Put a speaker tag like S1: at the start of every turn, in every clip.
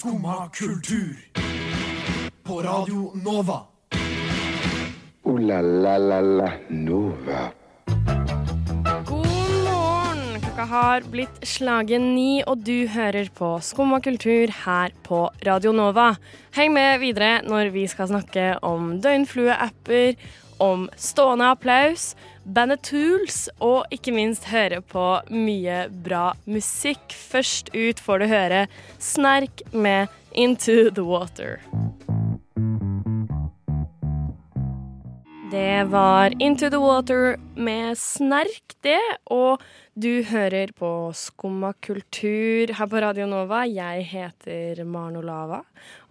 S1: Skumma kultur. På Radio Nova.
S2: O-la-la-la-la Nova.
S3: God morgen! Klokka har blitt slagen ni, og du hører på Skumma kultur her på Radio Nova. Heng med videre når vi skal snakke om døgnflueapper, om stående applaus, bandet Tools og ikke minst høre på mye bra musikk. Først ut får du høre Snerk med Into the Water. Det var Into the Water med Snerk, det. Og du hører på Skumma kultur her på Radio Nova. Jeg heter Maren Olava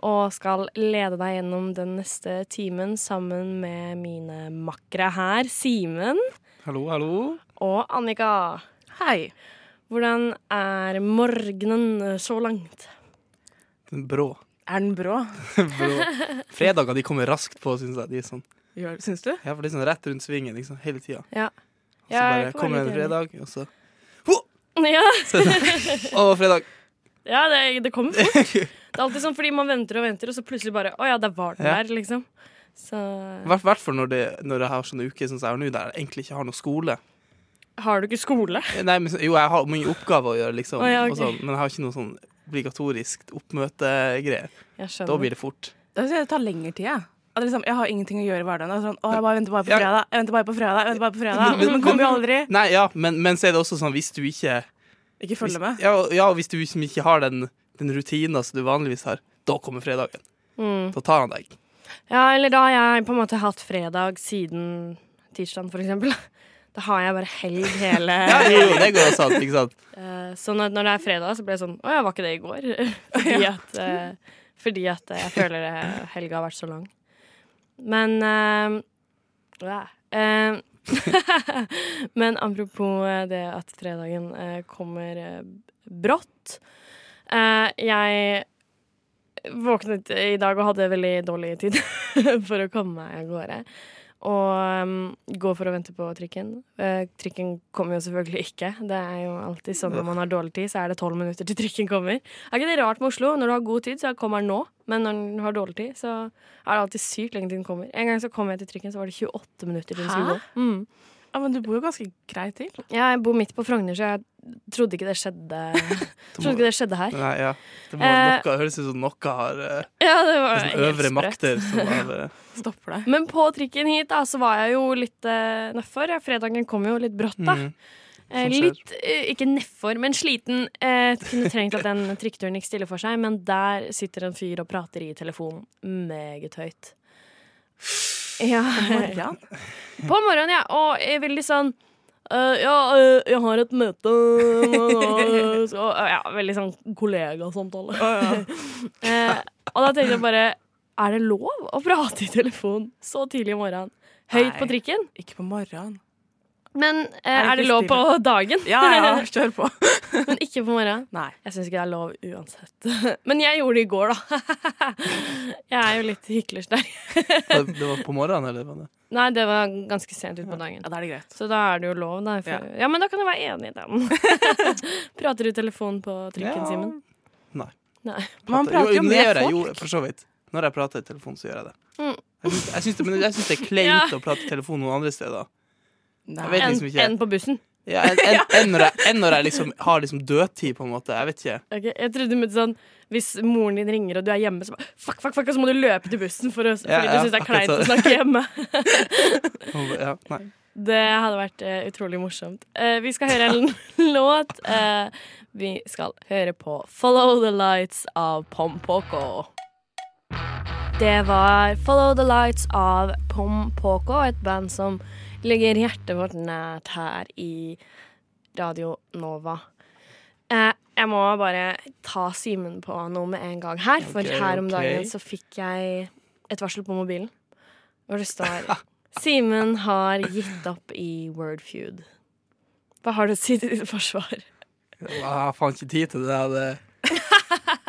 S3: og skal lede deg gjennom den neste timen sammen med mine makkere her, Simen
S4: Hallo, hallo.
S3: og Annika.
S5: Hei.
S3: Hvordan er morgenen så langt?
S4: Den brå.
S5: Er den brå?
S4: brå. Fredager de kommer raskt på, syns jeg. De er sånn,
S5: Gjør, syns du?
S4: ja, for det er sånn rett rundt svingen liksom, hele tida.
S3: Ja.
S4: Så
S3: Ja,
S4: bare
S3: jeg
S4: kommer
S3: litt
S4: en fredag, og så
S3: Ja,
S4: så er det, Å, fredag!
S3: ja det, det kommer fort. Det er alltid sånn fordi man venter og venter, og så plutselig bare Å ja, der var den
S4: Ja.
S3: der, liksom. Så
S4: hvert hvert fall når, det, når jeg har sånne uker som jeg har nå, der jeg egentlig ikke har noe skole.
S3: har du ikke skole?
S4: Nei, men, så- jo, jeg har mye oppgaver å gjøre, liksom,
S3: Å, ja, ok.
S4: og sånn, men jeg har ikke noe sånn obligatorisk oppmøtegreier.
S3: Jeg
S4: Da blir det fort.
S5: Da synes jeg det tar lengre tid. Jeg. At liksom, jeg har ingenting å gjøre i hverdagen. Er Sånn, å, jeg bare venter bare på fredag. Jeg venter bare på fredag. Jeg venter bare på fredag.
S4: Men- men-
S5: Men kommer jo aldri.
S4: Nei, ja, men, men så er det også sånn hvis du ikke
S5: Ikke
S4: hvis,
S5: med.
S4: ja, ja, hvis du liksom ikke har den, den rutinen som du vanligvis har, da kommer fredagen.
S3: Mm.
S4: Da tar han deg.
S3: Ja, eller da har jeg på en måte hatt fredag siden tirsdag, for eksempel. Da har jeg bare helg hele
S4: Ja, jo, det går også an, ikke sant?
S3: Eh, Så når, når det er fredag, så blir det sånn Å ja, var ikke det i går? fordi, at, eh, fordi at jeg føler det, helga har vært så lang. Men uh. Eh, Men apropos eh, det at fredagen uh, kommer brått. Jeg våknet i dag og hadde veldig dårlig tid for å komme meg av gårde. Og um, gå for å vente på trikken. Uh, trikken kommer jo selvfølgelig ikke. Det er jo alltid sånn når man har dårlig tid, så er det tolv minutter til trikken kommer. Er ikke det rart med Oslo? Når du har god tid, så kommer den nå. Men når du har dårlig tid, så er det alltid sykt lenge til den kommer. En gang så kom jeg til trikken, så var det 28 minutter til den skulle gå. Mm.
S5: Ja, men du bor jo ganske greit til.
S3: Ja, Jeg bor midt på Frogner, så jeg trodde ikke det skjedde Trodde ikke det skjedde her.
S4: Nei, ja. Det må,
S3: Eh,
S4: noe, høres ut som noe har eh,
S3: Ja, det var
S4: sånn øvre
S3: sprøtt.
S4: makter som har uh,
S5: Stopper det.
S3: Men på trikken hit da, så var jeg jo litt eh, nedfor. Fredagen kom jo litt brått, da.
S4: mm.
S3: Eh, litt, eh, ikke nedfor, men sliten. Eh, kunne trengt at den trikketuren gikk stille for seg, men der sitter en fyr og prater i telefonen meget høyt. Ja.
S5: Morgen.
S3: På morgenen, ja. Og jeg er veldig sånn uh, ja, uh, jeg har et møte så, eh, Ja, veldig sånn kollegasamtale. eh, og da tenkte jeg bare Er det lov å prate i telefon så tidlig i morgenen? Høyt på trikken?
S5: Ikke på morgenen.
S3: Men eh,
S5: Er det
S3: lov på dagen?
S5: Ja, ja, kjør på.
S3: Men ikke på morgenen?
S5: Nei.
S3: Jeg syns ikke det er lov uansett. Men jeg gjorde det i går, da. Jeg er jo litt hyklersk der.
S4: Det var på morgenen, eller? Var det?
S3: Nei, det var ganske sent utpå dagen.
S5: Ja, da er det greit.
S3: Så da er det jo lov, da. For, ja. men da kan jeg være enig i den. Prater du telefon på trykken,
S4: Ja.
S3: Simen?
S4: Nei.
S3: Nei.
S5: Man prater jo
S4: jo
S5: med folk.
S4: jo, for så vidt. Når jeg prater i telefon, så gjør jeg det.
S3: Mm.
S4: Jeg syns, det, men jeg syns det er kleint
S3: Ja.
S4: å prate i telefon noen andre steder. Vet
S3: Enn
S4: liksom ikke.
S3: på bussen.
S4: Ja, Enn en, en når jeg, en når jeg liksom har liksom dødtid, på en måte. Jeg vet ikke.
S3: Okay, Jeg trodde du mente sånn hvis moren din ringer og du er hjemme, så fuck, fuck, fuck, og så må du løpe til bussen for å, fordi
S4: Ja,
S3: du
S4: ja,
S3: syns det er kleint å snakke hjemme.
S4: Ja, nei.
S3: Det hadde vært uh, utrolig morsomt. Uh, vi skal høre en låt. Uh, vi skal høre på 'Follow the Lights' av Pompoko. Det var 'Follow the Lights' av Pompoko, et band som ligger hjertet vårt nært her i Radio Nova. Eh, jeg må bare ta Simen på noe med en gang her, for
S4: okay,
S3: her om
S4: dagen
S3: dagen så fikk jeg et varsel på mobilen hvor det står Simen har gitt opp i Wordfeud. Hva har du å si til ditt forsvar?
S4: Jeg har faen ikke tid til det. det.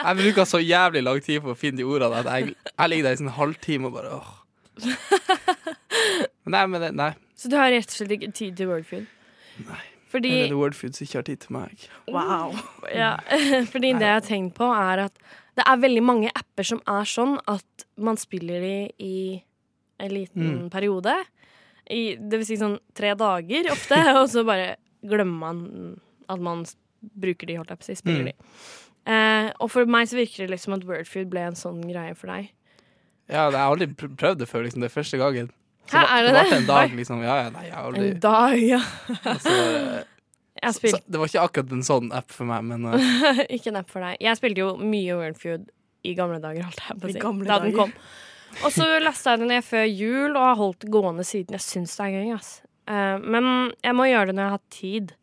S4: Jeg bruker så jævlig lang tid på å finne de ordene at jeg, jeg ligger der i en halvtime og bare åh. Nei, men det, nei.
S3: Så du har rett og slett ikke tid til Wordfeud? Fordi,
S4: Eller er det Wordfood som ikke har tid til meg.
S5: Wow.
S3: ja, fordi det jeg har tenkt på, er at Det er veldig mange apper som er sånn at man spiller de i en liten
S4: Mm.
S3: periode. I, det vil si sånn tre dager ofte, og så bare glemmer man at man bruker de, holdt jeg på å si. Spiller
S4: Mm.
S3: de. Eh, og for meg så virker det liksom at Wordfood ble en sånn greie for deg.
S4: Ja, jeg har aldri prøvd det før, liksom. Det er første gangen. Så
S3: Hæ, er det
S4: det?
S3: det?
S4: ble en dag, liksom. Ja, ja, nei, jeg har aldri
S3: En dag, ja.
S4: altså, jeg
S3: Jeg
S4: så, Det var ikke akkurat en sånn app for meg, men uh...
S3: Ikke en app for deg. Jeg spilte jo mye Wernfeud i gamle dager, holdt jeg på å si.
S5: Da
S3: Da den kom. Og så lasta jeg det ned før jul og har holdt det gående siden. Jeg syns det er gøy, ass. Uh, men jeg må gjøre det når jeg har tid.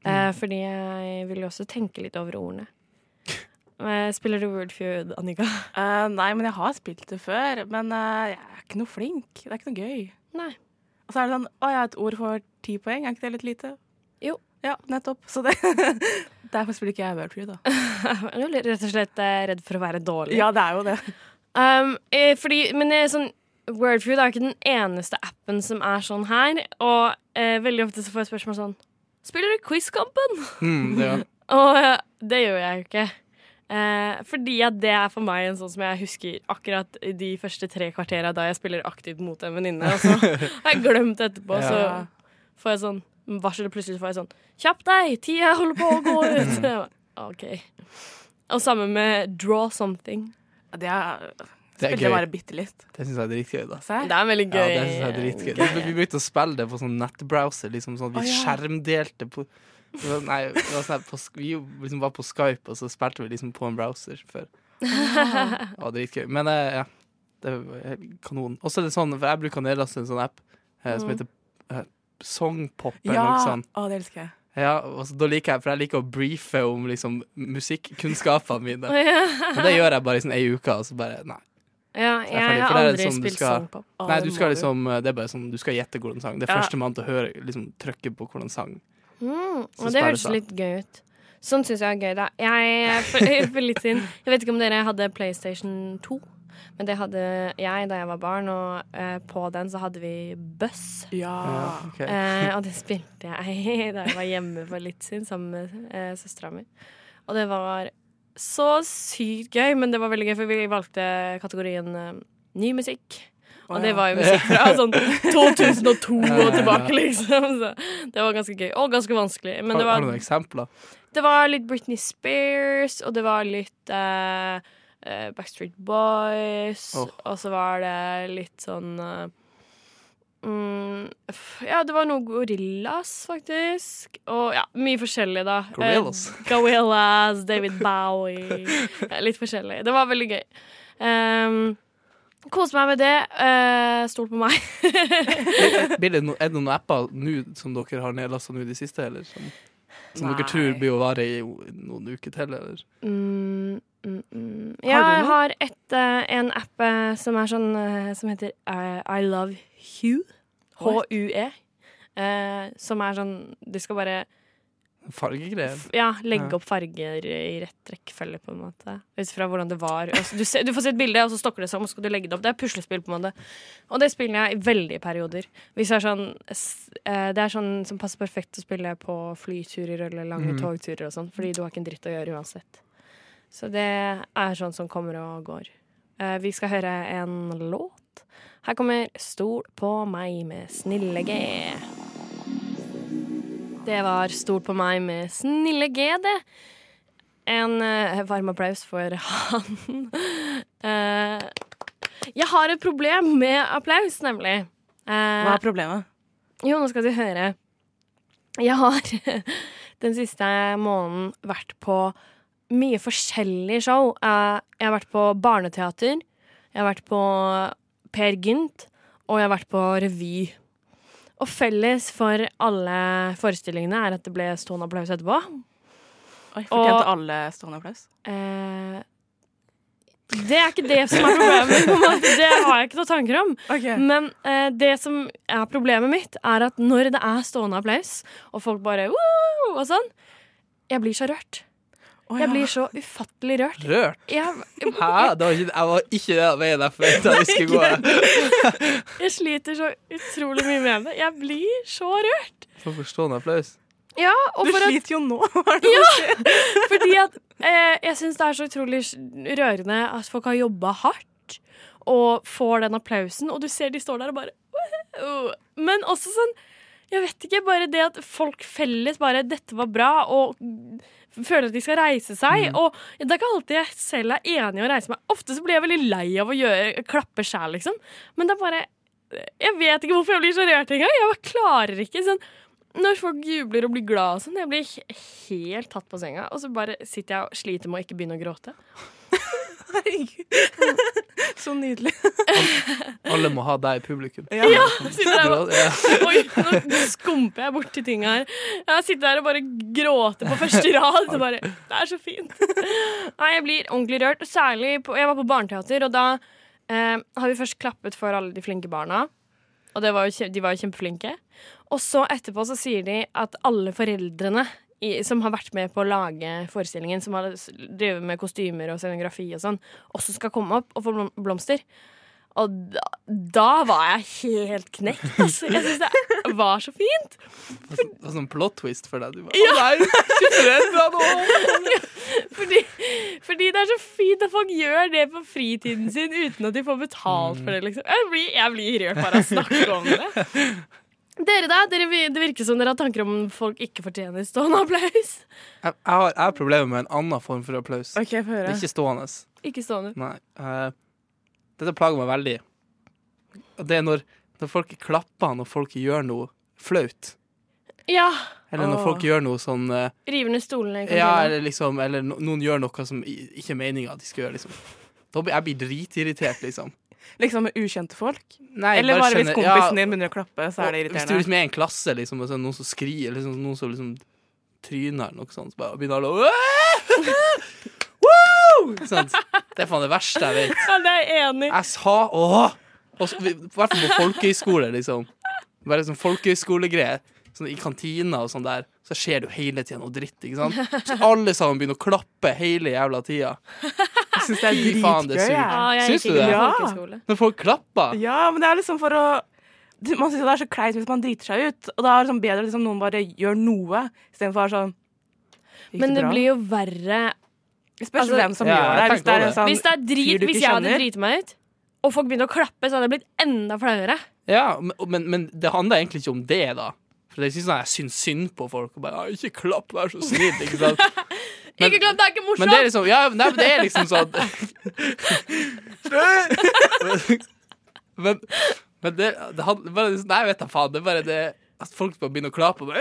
S3: Eh, Fordi jeg vil jo også tenke litt over ordene. Eh, Spiller du Wordfeud, Annika?
S5: Uh, nei, men jeg har spilt det før. Men uh, jeg er ikke noe flink. Det er ikke noe gøy.
S3: Nei.
S5: Og så er det sånn Å har et ord for ti poeng. Er ikke det litt lite?
S3: Jo.
S5: Ja, nettopp. Så det Derfor spiller ikke jeg Wordfeud, da.
S3: Jeg er rett og slett redd for å være dårlig.
S5: Ja, det er jo det.
S3: Um, fordi, men det er sånn Wordfeud er ikke den eneste appen som er sånn her. Og eh, veldig ofte så får jeg spørsmål sånn Spiller du Quizkampen?
S4: Mm, det, ja.
S3: Og det gjør jeg jo ikke. Eh, fordi at det er for meg en sånn som jeg husker akkurat de første tre kvartera da jeg spiller aktivt mot en venninne. Og så har jeg glemt etterpå, så får jeg sånn varsel, og plutselig får jeg sånn Kjapp deg! Tida holder på å gå ut! OK. Og sammen med Draw Something.
S5: Det er
S4: Det er
S5: Spilte
S4: gøy.
S5: bare bitte litt.
S4: Det syns jeg er dritgøy, da.
S3: Det er veldig gøy.
S4: Ja, det synes jeg er dritgøy. Vi- Vi begynte å spille det på sånn nettbrowser, liksom sånn at vi
S5: oh, ja.
S4: skjermdelte på Nei, det var sånn på, vi liksom var på Skype, og så spilte vi liksom på en browser før. Det var dritgøy. Men eh, ja, det helt kanon. Og så er det sånn, for jeg bruker å nedlaste en sånn app eh, som
S3: Mm.
S4: heter eh, Songpop eller
S5: Ja!
S4: noe sånt.
S5: Å, det elsker jeg.
S4: Ja, og så, da liker jeg, for jeg liker å briefe om liksom musikkunnskapene mine.
S3: Ja,
S4: Og det gjør jeg bare i sånn ei uke, og så bare Nei.
S3: ja
S4: er
S3: jeg har
S4: er
S3: aldri
S4: sånn
S3: spilt
S4: skal-
S3: sangpop.
S5: Å,
S4: Nei, du skal liksom Det er bare sånn Du skal gjette hvordan sang. Det er
S5: Ja.
S4: førstemann til å høre Liksom trykke på hvordan sang.
S3: Mm, og det
S4: høres
S3: hørtes litt gøy ut. Sånn syns jeg er gøy, da. Jeg, for, for litt siden Jeg vet ikke om dere hadde PlayStation 2, men det hadde jeg da jeg var barn, og eh, på den så hadde vi Buss.
S5: Ja.
S4: okay.
S3: Eh, og det spilte jeg da jeg var hjemme for litt siden sammen med eh, søstera mi. Og det var så sykt gøy, men det var veldig gøy, for vi valgte kategorien eh, ny musikk. Og det var jo musikk fra sånn 2002
S4: Ja, ja,
S3: og tilbake, liksom. Så det var ganske gøy. Og ganske vanskelig. Men
S4: det
S3: det
S4: har
S3: var,
S4: du noen eksempler?
S3: det var litt Britney Spears, og det var litt eh, Backstreet Boys,
S4: oh.
S3: og så var det litt sånn uh, mm, Ja, det var noe Gorillas, faktisk. Og ja, mye forskjellig, da.
S4: Gorillaz?
S3: Eh, Gorillas, David Bowie. Litt forskjellig. Det var veldig gøy. Um, Kose meg med det. Uh, Stol på meg.
S4: Det er det noen apper nu, som dere har nedlasta nå i det siste, eller? Som, som dere tror blir å vare i noen uker til, eller?
S3: Mm, mm, mm.
S5: Har
S3: Ja, jeg har et, uh, en app eh, som er sånn uh, Som heter I Love Hue. H-U-E. Eh, som er sånn Du skal bare
S4: Fargegreier?
S3: ja, legge opp farger i rett rekkefølge, på en måte. Ut fra hvordan det var. Du, ser, du får se et bilde, og så stokker det sammen, og så skal du legge det opp. Det er puslespill, på en måte. Og det spiller jeg i veldige perioder. Hvis det er sånn eh, Det er sånn som passer perfekt å spille på flyturer eller lange
S4: mm.
S3: togturer og sånn, fordi du har ikke en dritt å gjøre uansett. Så det er sånn som kommer og går. Eh, vi skal høre en låt. Her kommer 'Stol på meg' med Snille G. Det var 'Stol på meg' med Snille G, det. En uh, varm applaus for han. uh, jeg har et problem med applaus, nemlig. Uh,
S5: Hva er problemet?
S3: jo, nå skal du høre. Jeg har den siste måneden vært på mye forskjellige show. Jeg har vært på barneteater, jeg har vært på Per Gynt, og jeg har vært på revy. Og felles for alle forestillingene er at det ble stående applaus etterpå.
S5: Oi, Fortjente
S3: Og-
S5: alle stående applaus?
S3: Eh, det er ikke det som er problemet. Det har jeg ikke noen tanker om. Men eh, det som er problemet mitt, er at når det er stående applaus, og folk bare Woo! og sånn, jeg blir så rørt. Jeg
S5: ja.
S3: blir så ufattelig rørt.
S4: Rørt?
S3: Jeg,
S4: Hæ? Det var ikke, jeg var ikke den veien jeg forventa vi skulle gå.
S3: jeg sliter så utrolig mye med det. Jeg blir så rørt.
S4: For forstående applaus.
S3: Ja, og
S5: Du
S3: for at,
S5: sliter jo nå. sier?
S3: fordi at eh, jeg syns det er så utrolig rørende at folk har jobba hardt og får den applausen, og du ser de står der og bare. Men også sånn Jeg vet ikke, bare det at folk felles bare 'Dette var bra', og føler at de skal reise seg. Og det er ikke alltid jeg selv er enig i å reise meg. Ofte så blir jeg veldig lei av å gjøre, klappe sjæl, liksom. Men det er bare Jeg vet ikke hvorfor jeg blir så rørt engang. Jeg bare klarer ikke sånn når folk jubler og blir glad og sånn, jeg blir helt tatt på senga. Og så bare sitter jeg og sliter med å ikke begynne å gråte.
S5: Herregud. Så nydelig.
S4: Alle må ha deg i publikum.
S5: Ja.
S3: Sitter der og
S4: Ja.
S3: Oi, nå skumper jeg borti ting her. Jeg sitter der og bare gråter på første rad. Det, bare, det er så fint. Nei, jeg blir ordentlig rørt. Særlig på, Jeg var på barneteater, og da eh, har vi først klappet for alle de flinke barna. Og det var jo, de var jo kjempeflinke. Og så etterpå så sier de at alle foreldrene i, som har vært med på å lage forestillingen, som har drevet med kostymer og scenografi og sånn, også skal komme opp og få blomster. Og da, da var jeg helt knekt, altså. Jeg syns det var så fint.
S4: Det var sånn plot twist for deg. Du bare, «Å nei, ikke foreldre nå!»
S3: Fordi, fordi det er så fint at folk gjør det på fritiden sin uten at de får betalt for det. Liksom. Jeg, blir, jeg blir rørt bare av å snakke om det. Dere da? Dere, det virker som dere har tanker om folk ikke fortjener stående applaus.
S4: Jeg, jeg, har, jeg har problemer med en annen form for applaus.
S5: OK, få
S4: Det
S5: høre.
S4: er ikke stående.
S3: Ikke stående.
S4: Nei. eh, dette plager meg veldig. Og det er når, når folk klapper når folk gjør noe flaut.
S3: Ja.
S4: Eller når
S5: Åh.
S4: folk gjør noe sånn eh,
S3: River ned stolene i
S4: Ja,
S3: kantina.
S4: eller liksom Eller no, noen gjør noe som i- ikke er meninga de skal gjøre, liksom. Da blir jeg blir dritirritert, liksom.
S5: Liksom med ukjente folk?
S4: Nei,
S5: Eller bare hvis
S4: skjønner-
S5: kompisen
S4: ja,
S5: din begynner å klappe, så er det
S4: irriterende? Hvis du liksom er i en klasse, liksom, og så er det noen som skriker, eller liksom, noen som liksom tryner, eller noe sånt, så bare begynner alle å? Det er faen det verste jeg vet.
S3: Ja, det er jeg enig.
S4: Jeg sa åh! I hvert fall på folkehøyskole, liksom. Bare sånn folkehøyskolegreier. Sånn I kantina og sånn der, så skjer det jo hele tida noe dritt. ikke sant? Så alle sammen begynner å klappe hele jævla tida.
S5: Syns det er
S4: det
S5: dritgøy.
S3: Ja,
S4: Syns du det?
S5: Ja.
S4: Når folk klapper.
S5: Ja, men det er liksom for å Man syns det er så kleint hvis man driter seg ut. Og da er det liksom bedre at liksom noen bare gjør noe, istedenfor sånn
S3: Men det
S5: bra?
S3: blir jo verre
S5: spørs
S3: altså-
S5: hvem som
S4: Ja,
S5: gjør det. Hvis det er en sånn
S3: Hvis det er
S5: fyr
S3: drit Hvis jeg hadde driti meg ut, og folk begynte å klappe, så hadde jeg blitt enda flauere.
S4: Ja, men, men, men det handler egentlig ikke om det, da. For det er ikke sånn at jeg syns synd på folk og bare «Ah, 'Ikke klapp, vær så snill'. Ikke sant? Men-
S3: ikke glem, det er ikke morsomt!
S4: Men det er liksom Ja, nei, men det er liksom sånn Men, men det, det handler bare Nei, vet da faen. Det er bare det at folk bare begynner å klappe og bare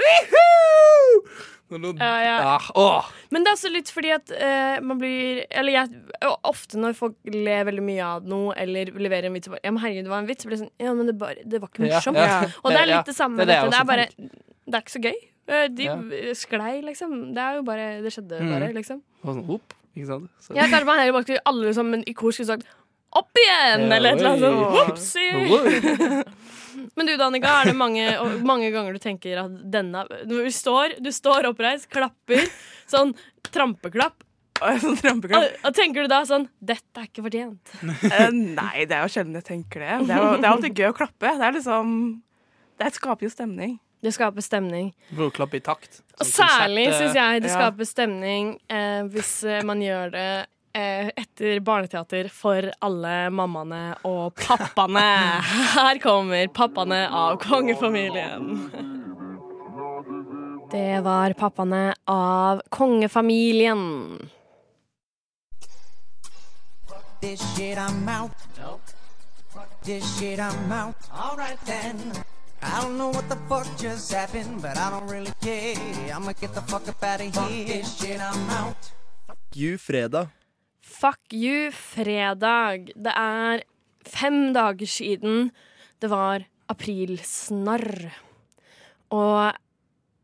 S4: noen,
S3: Ja, ja.
S4: ja.
S3: Men det er også litt fordi at uh, man blir Eller jeg, ofte når folk ler veldig mye av noe, eller leverer en vits og bare, Ja, men herregud, det var en vits. Så blir det sånn Ja, men det, bare, det var ikke morsomt.
S4: ja.
S3: Og det er litt det samme
S4: det er det.
S3: Det er bare Det er ikke så gøy. Eh, De
S4: Ja.
S3: sklei, liksom. Det er jo bare Det skjedde
S4: Mm.
S3: bare, liksom.
S4: Og sånn, opp, ikke sant? Så,
S3: Jeg kanskje man heller bare skulle alle sammen i kor skulle sagt opp igjen,
S4: Ja,
S3: eller et eller annet sånt. Men du, Danica, er det mange, mange ganger du tenker at denne du står, du står oppreist, klapper, sånn trampeklapp,
S5: sånn trampeklapp.
S3: og, og tenker du da sånn Dette er ikke fortjent.
S5: uh, nei, det er jo sjelden jeg tenker det. Det er, jo, det er alltid gøy å klappe. Det er liksom Det skaper jo stemning.
S3: Det skaper stemning.
S4: Klappe i takt.
S3: Og
S4: Sånn
S3: særlig
S4: konsert,
S3: syns jeg det
S5: ja.
S3: skaper stemning eh, hvis eh, man gjør det eh, etter barneteater for alle mammaene og pappaene. Her kommer pappaene av kongefamilien. Det var pappaene av kongefamilien.
S6: this shit, I'm out. Fuck this shit, I'm out. Alright then. I don't know what the fuck just happened, but I don't really care. I'ma get the fuck up out of here. This shit, I'm out.
S1: You fredag.
S3: Fuck you, fredag. Det er fem dager siden det var aprilsnarr. Og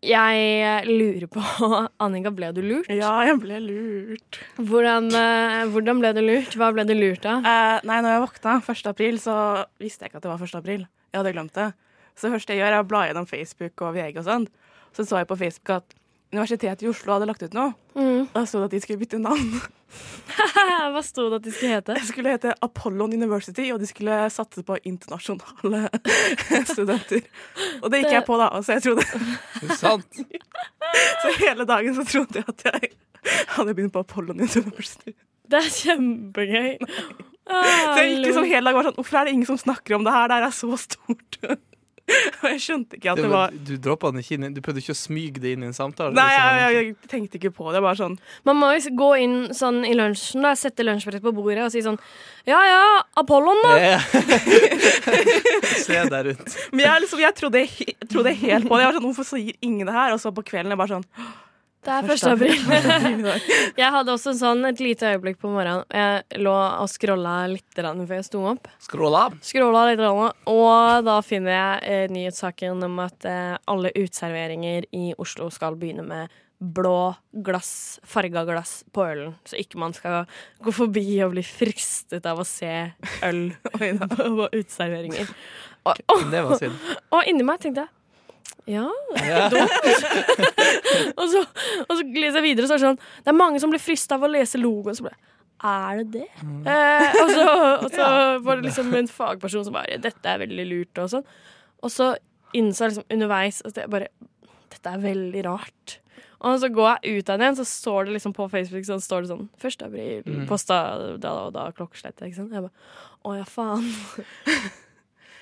S3: jeg lurer på Annika, ble du lurt?
S5: Ja, jeg ble lurt.
S3: Hvordan, eh, hvordan ble du lurt? Hva ble du lurt av?
S5: Eh, nei, når jeg våkna 1. april, så visste jeg ikke at det var 1. april. Jeg hadde glemt det. Så det første jeg gjør, er å bla gjennom Facebook og VG og sånn. Så så jeg på Facebook at Universitetet i Oslo hadde lagt ut noe.
S3: Mm.
S5: Da sto det at de skulle bytte navn.
S3: Hva sto det at de skulle hete?
S5: Det skulle hete Apollon University, og de skulle satse på internasjonale studenter. Og det gikk jeg på, da. Så jeg trodde
S4: Det sant.
S5: Så hele dagen så trodde jeg at jeg hadde begynt på Apollon University.
S3: Det er kjempegøy.
S5: Så jeg gikk liksom hele dagen og var sånn Hvorfor er det ingen som snakker om det her? Det her er så stort. Og jeg skjønte ikke at det var
S4: Du droppa den ikke inn Du prøvde ikke å smyge det inn i en samtale?
S5: Nei,
S4: liksom.
S5: jeg, jeg, jeg tenkte ikke på det. Bare sånn
S3: Man må jo gå inn sånn i lunsjen, da, sette lunsjbrett på bordet og si sånn Ja ja, Apollon, da.
S4: Yeah. Se deg rundt.
S5: Men jeg, liksom, jeg, trodde, jeg trodde helt på det. Jeg var sånn, Hvorfor sier ingen det her? Og så på kvelden er jeg bare sånn
S3: Det er 1. april. Jeg hadde også sånn et lite øyeblikk på morgenen. Jeg lå og scrolla litt før jeg sto opp.
S4: Scrolla?
S3: Scrolla litt, og da finner jeg eh, nyhetssaken om at eh, alle uteserveringer i Oslo skal begynne med blå glass, farga glass på ølen. Så ikke man skal gå forbi og bli fristet av å se øl på, uteserveringer. Og, og,
S4: Det
S3: og inni meg tenkte jeg ja,
S4: Ja.
S3: og så, og så leser jeg videre, så er det sånn Det er mange som blir frista av å lese logoen. Så ble er det det? Eh, og, så, og så var det liksom en fagperson som bare Dette er veldig lurt, og sånn. Og så innså jeg liksom underveis at jeg bare Dette er veldig rart. Og så går jeg ut av den, så står det liksom på Facebook sånn, står det sånn 1. april,
S4: Mm.
S3: posta da og da klokkeslett. Ikke sant? Jeg bare Å ja, faen.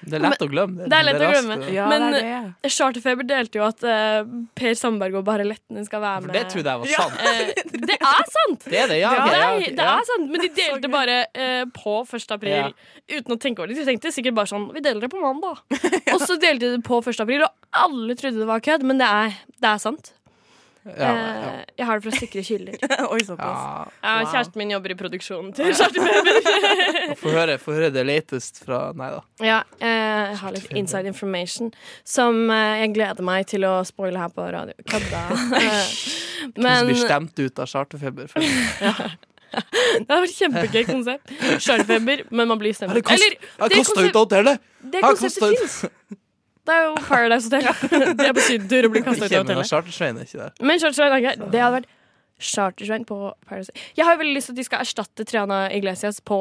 S4: Det er lett å glemme.
S3: Det er lett å glemme.
S5: Ja,
S3: Men-
S5: det.
S3: Charterfeber delte jo at eh, Per Sandberg og Bare Lettene skal være med.
S4: For det trodde jeg var sant.
S3: Eh, det er sant!
S4: Det er det, ja.
S3: Det, er, sant, men de delte bare eh, på 1. april uten å tenke over det. De tenkte sikkert bare sånn Vi deler det på mandag. Og så delte de det på 1. april, og alle trodde det var kødd, men det er, det er sant.
S4: Ja, ja.
S3: Eh, jeg har det for å sikre kilder.
S5: Oi, såpass.
S4: Ja.
S5: Wow.
S3: Kjæresten min jobber i produksjonen til Charterfeber.
S4: Få høre, høre det latest fra Nei da.
S3: ja, eh, jeg har litt inside information som eh, jeg gleder meg til å spoile her på radio. Kødda.
S4: Men,
S3: men
S4: blir stemt ut av charterfeber.
S3: Det hadde vært kjempegøy konsept. Charterfeber, men man blir stemt
S4: ut.
S3: Eller det
S4: kasta ut av hotellet!
S3: Det konseptet fins. Det er jo Paradise Hotel. De er på sydentur og blir kasta ut av hotellet.
S4: Chartersveien er ikke der.
S3: Men Chartersvein er greit. Det hadde vært Chartersvein på Paradise Jeg har jo veldig lyst til at de skal erstatte Triana Iglesias på,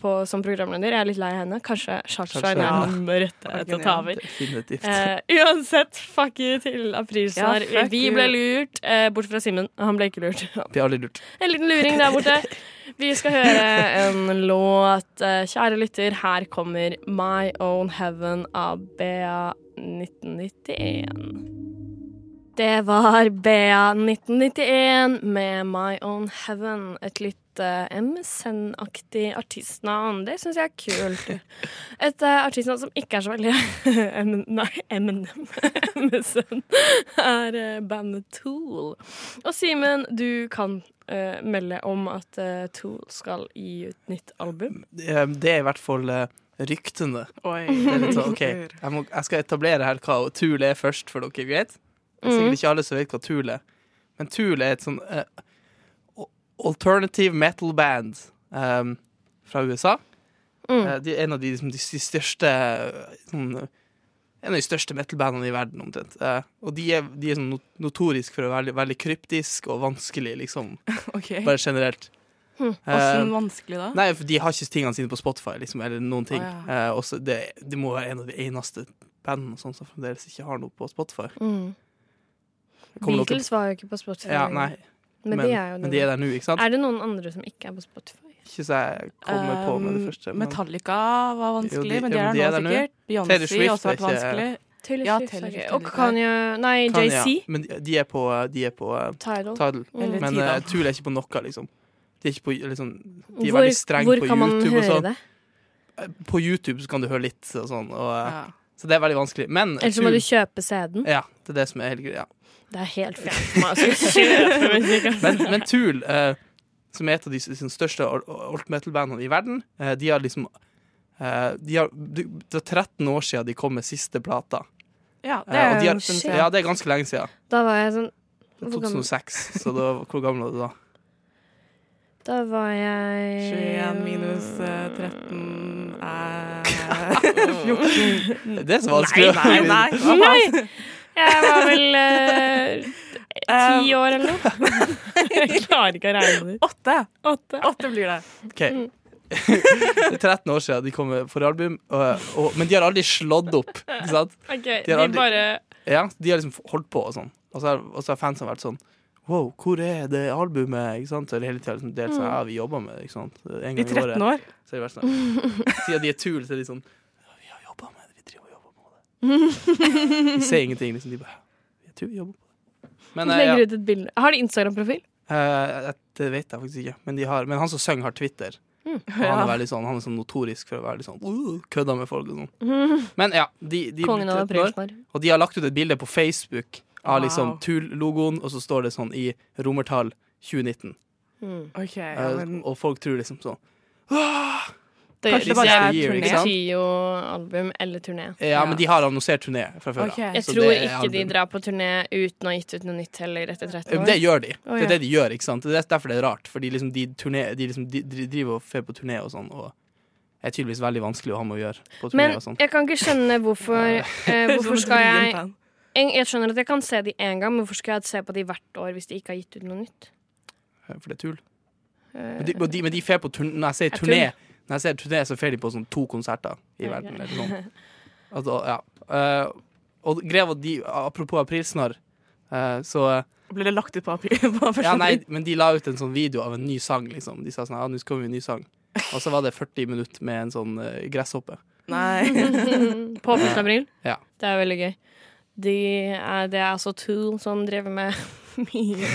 S3: på, som programleder. Jeg er litt lei av henne. Kanskje Chartersvein er den rette til å ta over. Eh, uansett, fuck you til aprilsnarr.
S5: Ja,
S3: vi ble lurt, eh, bort fra Simen. Han ble ikke lurt.
S4: Vi har aldri lurt.
S3: En liten luring der borte. Vi skal høre en låt. Eh, Kjære lytter, her kommer My Own Heaven av Bea 1991. Det var Bea 1991 med My Own Heaven. Et litt uh, MSN-aktig artistnavn. Det syns jeg er kult. Et uh, artistnavn som ikke er så veldig Nei, Eminem. MSN er uh, bandet Tool. Og Simen, du kan eh, melde om at eh, Tool skal gi ut nytt album.
S4: Det det er i hvert fall eh, ryktene.
S5: Oi.
S4: Det er litt sånn, ok, jeg, må, jeg skal etablere her hva Tool er først, for dere vet. Det er sikkert ikke alle som vet hva Tool er. Men Tool er et sånn eh, al- alternative metal band eh, fra USA.
S3: Mm.
S4: Eh, de er en av de, liksom, de, de største eh, sånn, eh, En av de største metal-bandene i verden, omtrent. Eh, og de er, de er sånn notorisk for å være veldig, veldig kryptisk og vanskelig, liksom.
S5: okay.
S4: Bare generelt. Eh,
S5: Åssen vanskelig da?
S4: Nei, for de har ikke tingene sine på Spotify, liksom, eller noen ting.
S5: Å,
S4: Eh, også det, det må være en av de eneste bandene sånn som fremdeles ikke har noe på Spotify.
S3: Mm.
S4: Beatles noe-
S3: Beatles var jo ikke på Spotify.
S4: Ja, nei,
S3: men,
S4: men,
S3: de er jo
S4: men de er der nå, ikke sant?
S3: Er det noen andre som ikke er på Spotify?
S4: Ikke så jeg kommer på med det
S5: Um,
S4: første. Men
S5: Metallica var vanskelig,
S4: Jo, de-
S5: men de er der
S4: er
S5: nå sikkert. Beyoncé har også vært vanskelig.
S3: Taylor
S5: Ja, Taylor Swift
S3: Og Kanye Nei, JC.
S4: Ja, men de- er på, de er på uh,
S3: Tidal.
S4: Tidal.
S5: Mm.
S4: Men uh, Tool er ikke på noe, liksom. De er, ikke på, liksom, de er
S3: Hvor,
S4: veldig strenge
S3: hvor kan man høre
S4: sånn.
S3: det?
S4: Eh, På YouTube så kan du høre litt og sånn. Og, uh,
S5: Ja.
S4: Så det er veldig vanskelig. Men
S3: Eller så må du kjøpe CD-en.
S4: Ja, det er det som er helt greia.
S3: Det er helt fjernt for meg å skulle kjøpe musikk.
S4: Men, men Tool, eh, som er et av de s- største alt- metal-bandene i verden, eh, de har liksom eh, de har, Det det er 13 år siden de kom med siste plata.
S5: ja, det
S4: Eh,
S5: er
S4: de har, ja, det er ganske lenge siden.
S3: Da var jeg sånn
S4: Det er
S3: Hvor gammel?
S4: 2006, så da, hvor gammel var du da?
S3: Da var jeg
S5: 21 minus eh, 13 er 14.
S4: Det er så vanskelig.
S5: Nei, nei, nei.
S3: Nei! Jeg var vel eh, ti
S5: Um,
S3: år eller noe. Jeg klarer ikke å regne.
S5: Åtte.
S3: Åtte.
S5: Åtte blir det.
S4: Ok. det er 13 år siden de kom med forrige album, og, og, men de har aldri slått opp. Ikke sant?
S3: Ok,
S4: har
S3: De bare
S4: Ja, De har liksom holdt på og sånn. Og så har, og så har fansen vært sånn Wow, hvor er det albumet? Ikke sant? Eller hele tida liksom delt sånn,
S3: Mm.
S4: ja, vi jobber med det, ikke sant. En
S5: I
S4: gang i
S5: 13
S4: året.
S5: år.
S4: Så er det vært sånn Siden de er tull, så er de sånn ja, Vi har jobba med det, vi driver og jobber på det. De sier ingenting, liksom. De bare Jeg tror vi jobber på det. Men eh, ja,
S3: ut et bilde. Har de Instagram-profil?
S4: eh, det vet jeg faktisk ikke. Men, de har, men han som synger, har Twitter.
S3: Mm.
S4: Og han er veldig sånn Han er sånn notorisk for å være litt sånn uh, kødda med folk og sånn. Men ja, de, de
S3: Kongen av
S4: 13
S3: aprilsnarr.
S4: Og de har lagt ut et bilde på Facebook av
S5: Wow.
S4: liksom Tul-logoen, og så står det sånn i romertall 2019.
S3: Mm.
S5: Okay, ja,
S4: Eh,
S5: men
S4: Og folk tror liksom sånn
S3: Det
S5: Kanskje det
S3: det
S5: bare
S3: er
S5: er
S4: year,
S3: turné.
S4: ikke sant?
S3: betyr jo album eller turné.
S4: Ja, men de har annonsert turné fra før
S5: Ok.
S4: av.
S3: Jeg tror
S4: det er
S3: ikke de drar på turné uten å ha gitt ut noe nytt heller etter 30 år.
S4: Det gjør de.
S3: Å,
S4: Det er det de gjør, ikke sant. Det er derfor det er rart. Fordi liksom de, turné, de, liksom, de, driver og fer på turné og sånn, og er tydeligvis veldig vanskelig å ha med å gjøre på turné
S3: Men
S4: og
S3: jeg kan ikke skjønne hvorfor eh, Hvorfor skal jeg jeg, skjønner at jeg kan se de én gang, men hvorfor skal jeg se på de hvert år hvis de ikke har gitt ut noe nytt?
S4: For det er tull.
S3: Eh,
S4: Men de, men de, men de fer på turné Når jeg sier turné, når jeg ser turné, så får de på sånn to konserter i verden, eller sånn. Altså, ja. uh, og greia var de, apropos aprilsnarr, uh, så
S5: Blir det lagt ut på april? På
S4: Ja, nei, men de la ut en sånn video av en ny sang, liksom. De sa sånn ja, nå skal vi en ny sang. Og så var det 40 minutter med en sånn uh, gresshoppe.
S5: nei.
S3: på 1. april?
S4: Ja.
S3: Det er veldig gøy. De er, det er altså Tool som driver med mye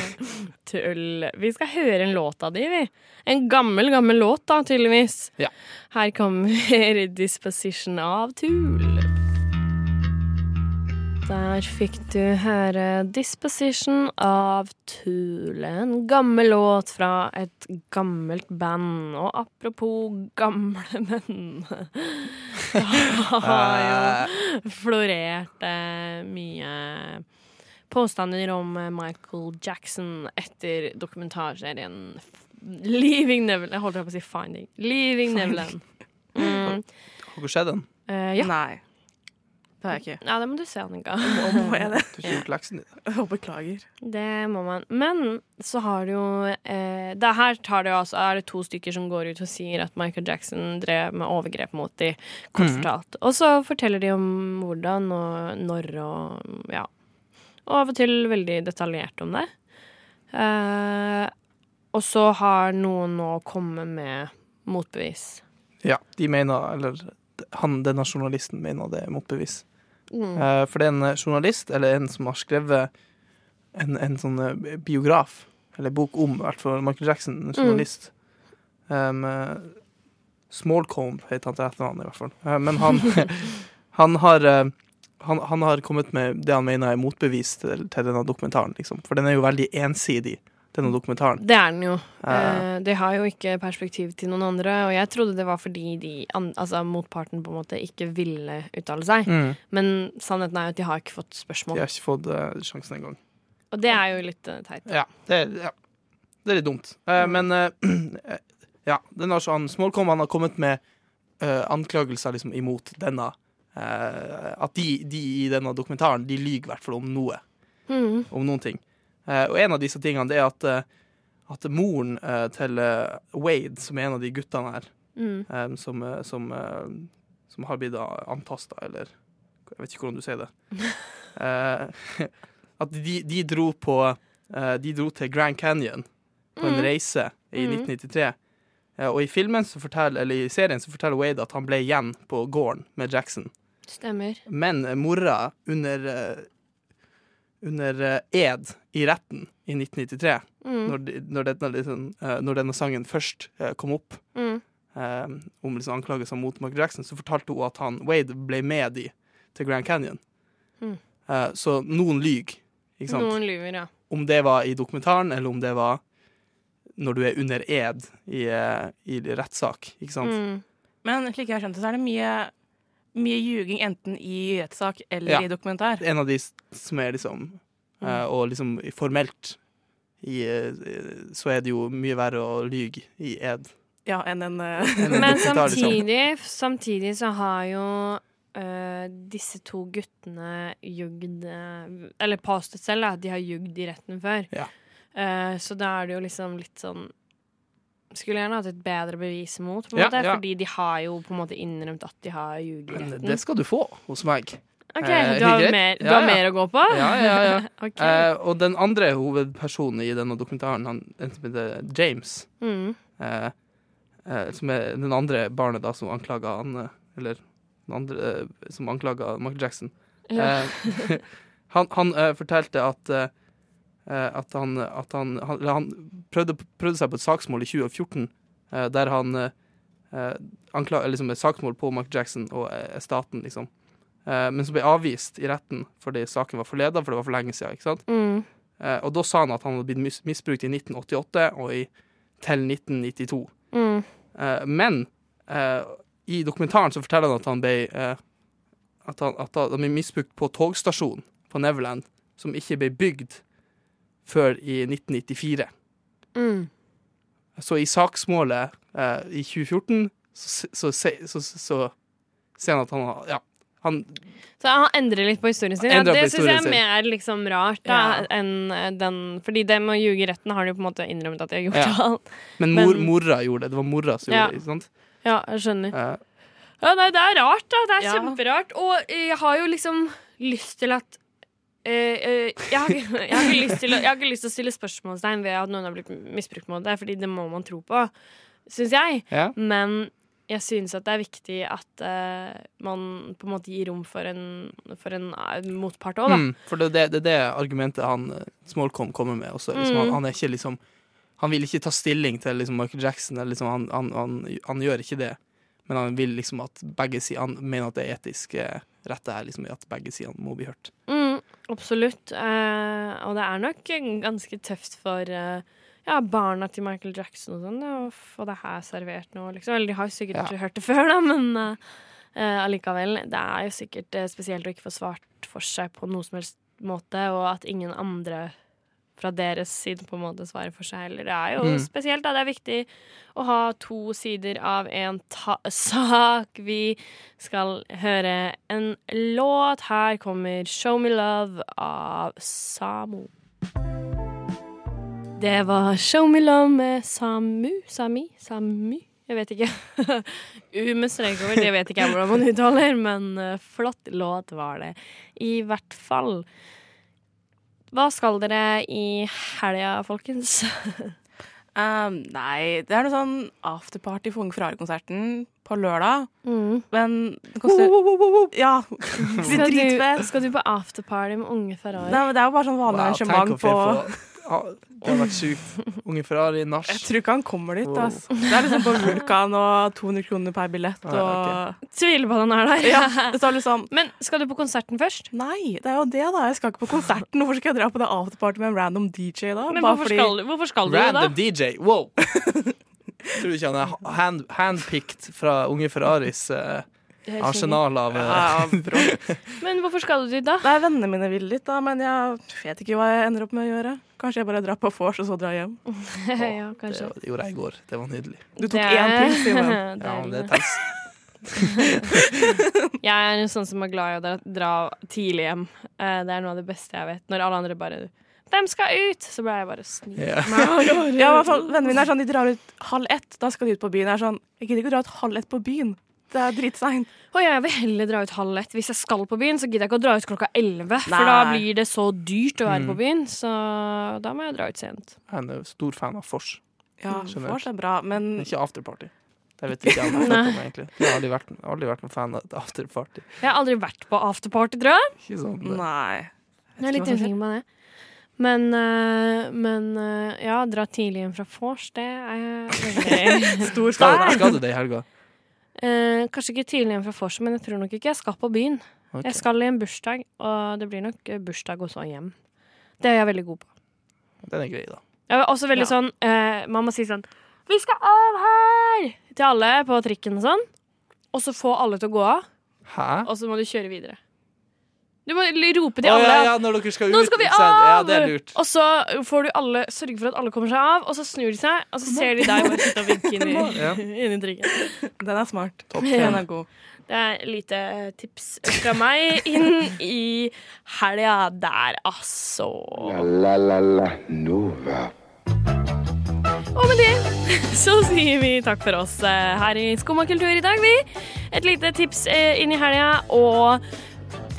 S3: tull. Vi skal høre en låt av de, vi. En gammel, gammel låt, da, tydeligvis.
S4: Ja.
S3: Her kommer 'Disposition' av Tool. Der fikk du høre 'Disposition' av Tool. En gammel låt fra et gammelt band. Og apropos gamle menn Det har jo florert eh, mye påstander om eh, Michael Jackson etter dokumentarserien Leaving Neverland. Jeg holdt på å si Finding. Leaving Neverland. Mm.
S4: Har dere sett den?
S3: Uh, ja.
S5: nei. Det har jeg ikke.
S3: ja, det må du se, Annika.
S5: Må, må jeg det?
S4: Du har gjort leksen din?
S5: Beklager.
S3: Det må man. Men så har det jo eh, det Her tar det jo altså, er det to stykker som går ut og sier at Michael Jackson drev med overgrep mot de, kort fortalt. Og så forteller de om hvordan og når og ja. Og av og til veldig detaljert om det. Eh, og så har noen nå kommet med motbevis.
S4: Ja, de mener Eller han, denne journalisten mener det er motbevis.
S3: Mm.
S4: Eh, for det er en eh, journalist, eller en som har skrevet en, en sånn eh, biograf, eller bok om i hvert fall Michael Jackson, en journalist. Um, eh, Smallcomb heter han til etternavn, i hvert fall. Men han, han har han, han har kommet med det han mener er motbevis til, til denne dokumentaren. Liksom. For den er jo veldig ensidig, denne dokumentaren.
S3: Det er den jo.
S4: Eh.
S3: Det har jo ikke perspektiv til noen andre. Og jeg trodde det var fordi de, altså motparten på en måte ikke ville uttale seg.
S4: Mm.
S3: Men sannheten er jo at de har ikke fått spørsmål.
S4: De har ikke fått uh, sjansen engang.
S3: Og det er jo litt uh, teit.
S4: Ja, det, ja. det er litt dumt. Eh, men eh, ja, den har sånn Smallcom han har kommet med anklagelser liksom imot denne. Eh, at de, de i denne dokumentaren De lyver i hvert fall om noe.
S3: Mm.
S4: Om noen ting. Eh, og en av disse tingene det er at, eh, at moren til Wade, som er en av de guttene her,
S3: Mm.
S4: som, som, som har blitt antasta, eller jeg vet ikke hvordan du sier det. At de, de dro på De dro til Grand Canyon på en
S3: Mm.
S4: reise i
S3: Mm.
S4: 1993. Eh, og i filmen så forteller, eller i serien så forteller Wade at han ble igjen på gården med Jackson.
S3: Stemmer.
S4: Men mora, under, eh, under eh, ed i retten i 1993,
S3: Mm.
S4: når, de, når, denne, liksom, eh, når denne sangen først kom opp,
S3: Mm.
S4: um, om liksom anklagelser mot Michael Jackson, så fortalte hun at han, Wade ble med de til Grand Canyon.
S3: Mm.
S4: Uh, så noen lyver, ikke sant?
S3: Noen lyver, ja.
S4: Om det var i dokumentaren, eller om det var når du er under ed i, i rettssak, ikke sant?
S3: Mm.
S5: Men slik jeg har skjønt det, så er det mye, mye ljuging enten i rettssak eller
S4: Ja.
S5: i dokumentar.
S4: En av de som er liksom eh, Og liksom formelt i, eh, så er det jo mye verre å lyge i ed.
S5: Ja, enn en eh,
S4: en
S3: Men
S4: dokumentar, liksom.
S3: samtidig, samtidig så har jo Uh, disse to guttene jugd Eller påstått selv at de har jugd i retten før.
S4: Ja.
S3: Uh, så da er det jo liksom litt sånn Skulle gjerne hatt et bedre bevis mot, på en
S4: Ja,
S3: måte,
S4: ja.
S3: fordi de har jo på en måte innrømt at de har retten.
S4: det skal du få hos meg.
S3: OK,
S4: Eh,
S3: du har, mer, du
S4: Ja,
S3: har
S4: ja.
S3: mer å gå på?
S4: Ja, ja, ja.
S3: okay.
S4: Eh, og den andre hovedpersonen i denne dokumentaren, han, heter James,
S3: Mm.
S4: eh, eh, som er den andre barnet da som anklaga han eh, Eller den andre eh, som anklaga Michael Jackson.
S3: Ja.
S4: Eh, han han eh, fortalte at eh, eh, at han, at han, han, han prøvde, prøvde seg på et saksmål i 2014 eh, der han eh, eh, ankla, liksom et saksmål på Mark Jackson og eh, staten, liksom. Eh, men som ble avvist i retten fordi saken var forleda, for det var for lenge siden. ikke sant?
S3: Mm.
S4: Eh, og da sa han at han hadde blitt mis misbrukt i 1988 og i, til 1992.
S3: Mm.
S4: Eh, men eh, i dokumentaren så forteller han at han ble eh, at han, at han ble misbrukt på togstasjonen på Neverland, som ikke ble bygd før i 1994.
S3: Mm.
S4: Så i saksmålet eh, i 2014 så, så, så, så, så ser han at han har Ja. Han,
S3: Så han endrer litt på historien sin. Ja, det syns jeg er mer liksom rart da,
S5: Ja.
S3: enn eh, den Fordi det med å ljuge i retten har de jo på en måte innrømmet at de har gjort
S4: Ja.
S3: alt.
S4: men mor,
S3: Men-
S4: mora gjorde det. Det var mora som
S3: Ja.
S4: gjorde det. ikke sant?
S3: Ja, jeg skjønner.
S4: Eh,
S3: Ja, nei, det er rart, da. Det er
S5: Ja.
S3: kjemperart. Og jeg har jo liksom lyst til at jeg, har, ikke- jeg, har ikke til jeg har ikke lyst til å stille spørsmålstegn ved at noen har blitt misbrukt mot det, fordi det må man tro på, syns jeg.
S4: ja.
S3: Men jeg syns at det er viktig at uh, man på en måte gir rom for en, for en uh, motpart òg, da.
S4: Mm, for det er det, det, argumentet han eh, Smallcom kommer med. Også, liksom,
S3: Mm.
S4: han, han er ikke liksom Han vil ikke ta stilling til liksom, Michael Jackson. Eller, liksom, han, han, han, han gjør ikke det. Men han vil liksom at begge sider Han mener at det er etisk eh, rett det er liksom at begge sider må bli hørt.
S3: Mm, absolutt. Eh, og det er nok ganske tøft for eh, ja, barna til Michael Jackson og sånn å få det her servert nå, liksom. Eller de har jo sikkert
S4: Ja.
S3: hørt det før, da, men eh, eh, allikevel. Det er jo sikkert eh, spesielt å ikke få svart for seg på noe som helst måte, og at ingen andre fra deres side på en måte svarer for seg heller. Det er jo
S4: Mm.
S3: spesielt, da. Det er viktig å ha to sider av en sak. Vi skal høre en låt. Her kommer 'Show Me Love' av Samo. Det var 'Show Me Love' med Samu Sami? Samu? Jeg vet ikke. U med strek over, det vet ikke jeg hvordan man uttaler, men eh, flott låt var det. I hvert fall. Hva skal dere i helga, folkens?
S5: Um, nei, det er noe sånn afterparty for Unge Ferrari-konserten på lørdag.
S3: Mm.
S5: Men det koster Ja. oh,
S3: oh,
S5: Ja. skal,
S3: du, skal du på afterparty med Unge Ferrari?
S5: Nei, men det er jo bare sånn vanlig
S4: Wow,
S5: arrangement på
S4: Det hadde vært sykt. Unge Ferrari, nach.
S5: Jeg tror ikke han kommer dit.
S4: Wow.
S5: Altså. Det er liksom på Vulkan og 200 kroner per billett.
S4: Ah, ja,
S5: Og...
S3: Tviler på at han er der.
S5: Ja, det står liksom
S3: Men skal du på konserten først?
S5: Nei, det er jo det, da. Jeg skal ikke på konserten. Hvorfor skal jeg dra på det afterparty med en random DJ, da?
S3: Men
S5: Bare
S3: hvorfor,
S5: fordi-
S3: skal, du- hvorfor skal du det, da?
S4: Random DJ. Wow! Tror du ikke han er hand, handpicked fra Unge Ferraris eh, arsenal av eh,
S5: Ja, bra.
S3: Men hvorfor skal du dit, da?
S5: Nei, Vennene mine vil dit, da, men jeg vet ikke hva jeg ender opp med å gjøre. Kanskje jeg bare drar på vors og så drar hjem.
S3: ja,
S4: Det gjorde jeg i går. Det var nydelig.
S5: Du tok
S3: Det-
S5: én pils, Simen.
S4: Ja, men det
S3: er
S4: tels.
S3: Jeg er en sånn som er glad i å dra, dra tidlig hjem. Eh, Det er noe av det beste jeg vet. Når alle andre bare hvem skal ut! Så ble jeg bare snill.
S4: Yeah.
S5: Ja, Vennene mine er sånn, de drar ut halv ett. Da skal de ut på byen. Jeg er sånn, jeg gidder ikke å dra ut halv ett på byen. Det er dritseint.
S3: Og jeg vil heller dra ut halv ett. Hvis jeg skal på byen, så gidder jeg ikke å dra ut klokka elleve. For da blir det så dyrt å være
S4: Mm.
S3: på byen. Så da må jeg dra ut sent.
S4: Jeg er en stor fan av Fors,
S5: Ja, vors er bra, men
S4: ikke afterparty. Det vet ikke jeg om har egentlig. Jeg har aldri vært, aldri vært noen fan av afterparty.
S3: Jeg har aldri vært på afterparty, tror jeg.
S4: Ikke sånn, det.
S5: nei.
S3: Jeg er litt usikker på det. Men, eh, men eh, ja, dra tidlig hjem fra vors, det er veldig
S5: Stor
S4: Skal,
S5: fan.
S4: skal du det i helga?
S3: Eh, Kanskje ikke tidlig hjem fra vorset, men jeg tror nok ikke jeg skal på byen.
S4: Okay.
S3: Jeg skal i en bursdag, og det blir nok eh, bursdag og så hjem. Det er jeg veldig god på.
S4: Den er grei, da.
S3: Jeg er også veldig
S5: Ja.
S3: sånn eh, Man må si sånn 'Vi skal av her!' til alle på trikken og sånn. Og så få alle til å gå av,
S4: Hæ?
S3: og så må du kjøre videre. Du må rope til
S4: oh,
S3: alle.
S4: ja, ja, når dere skal ut.
S3: Nå skal vi
S4: av! Ja, det er lurt.
S3: og så får du alle sørge for at alle kommer seg av, og så snur de seg, og så ser de deg bare sitte og vinke inn i,
S4: Ja.
S3: inn i trikken.
S5: Den er smart.
S4: Topp
S5: Den er god.
S3: Det er lite tips fra meg inn i helga der, altså.
S2: La la la la Nova.
S3: Og med det så sier vi takk for oss eh, her i Skumma kultur i dag, vi. Et lite tips eh, inn i helga, og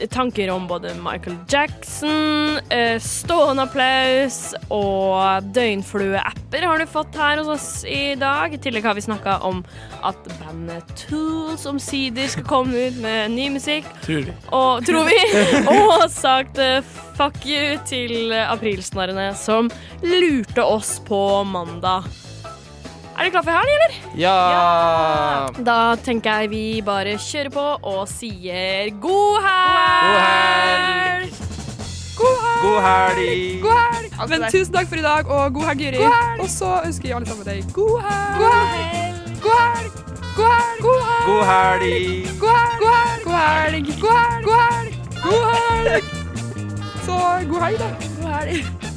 S3: tanker om både Michael Jackson, eh, stående applaus og døgnflueapper har du fått her hos oss i dag. I tillegg har vi snakka om at bandet Tools omsider skal komme ut med ny musikk.
S4: Tror vi.
S3: Og, tror vi. Og sagt eh, fuck you til aprilsnarrene som lurte oss på mandag. Er du klar for helg, eller?
S4: Ja. ja!
S3: Da tenker jeg vi bare kjører på og sier god helg!
S4: God helg!
S7: God helg! God helg! Men tusen takk for i dag, og god helg, Juri. Og så ønsker vi alle sammen deg god helg! God helg!
S4: God helg!
S7: God helg! God helg! God helg! God helg! God helg! Så god helg, da. God helg.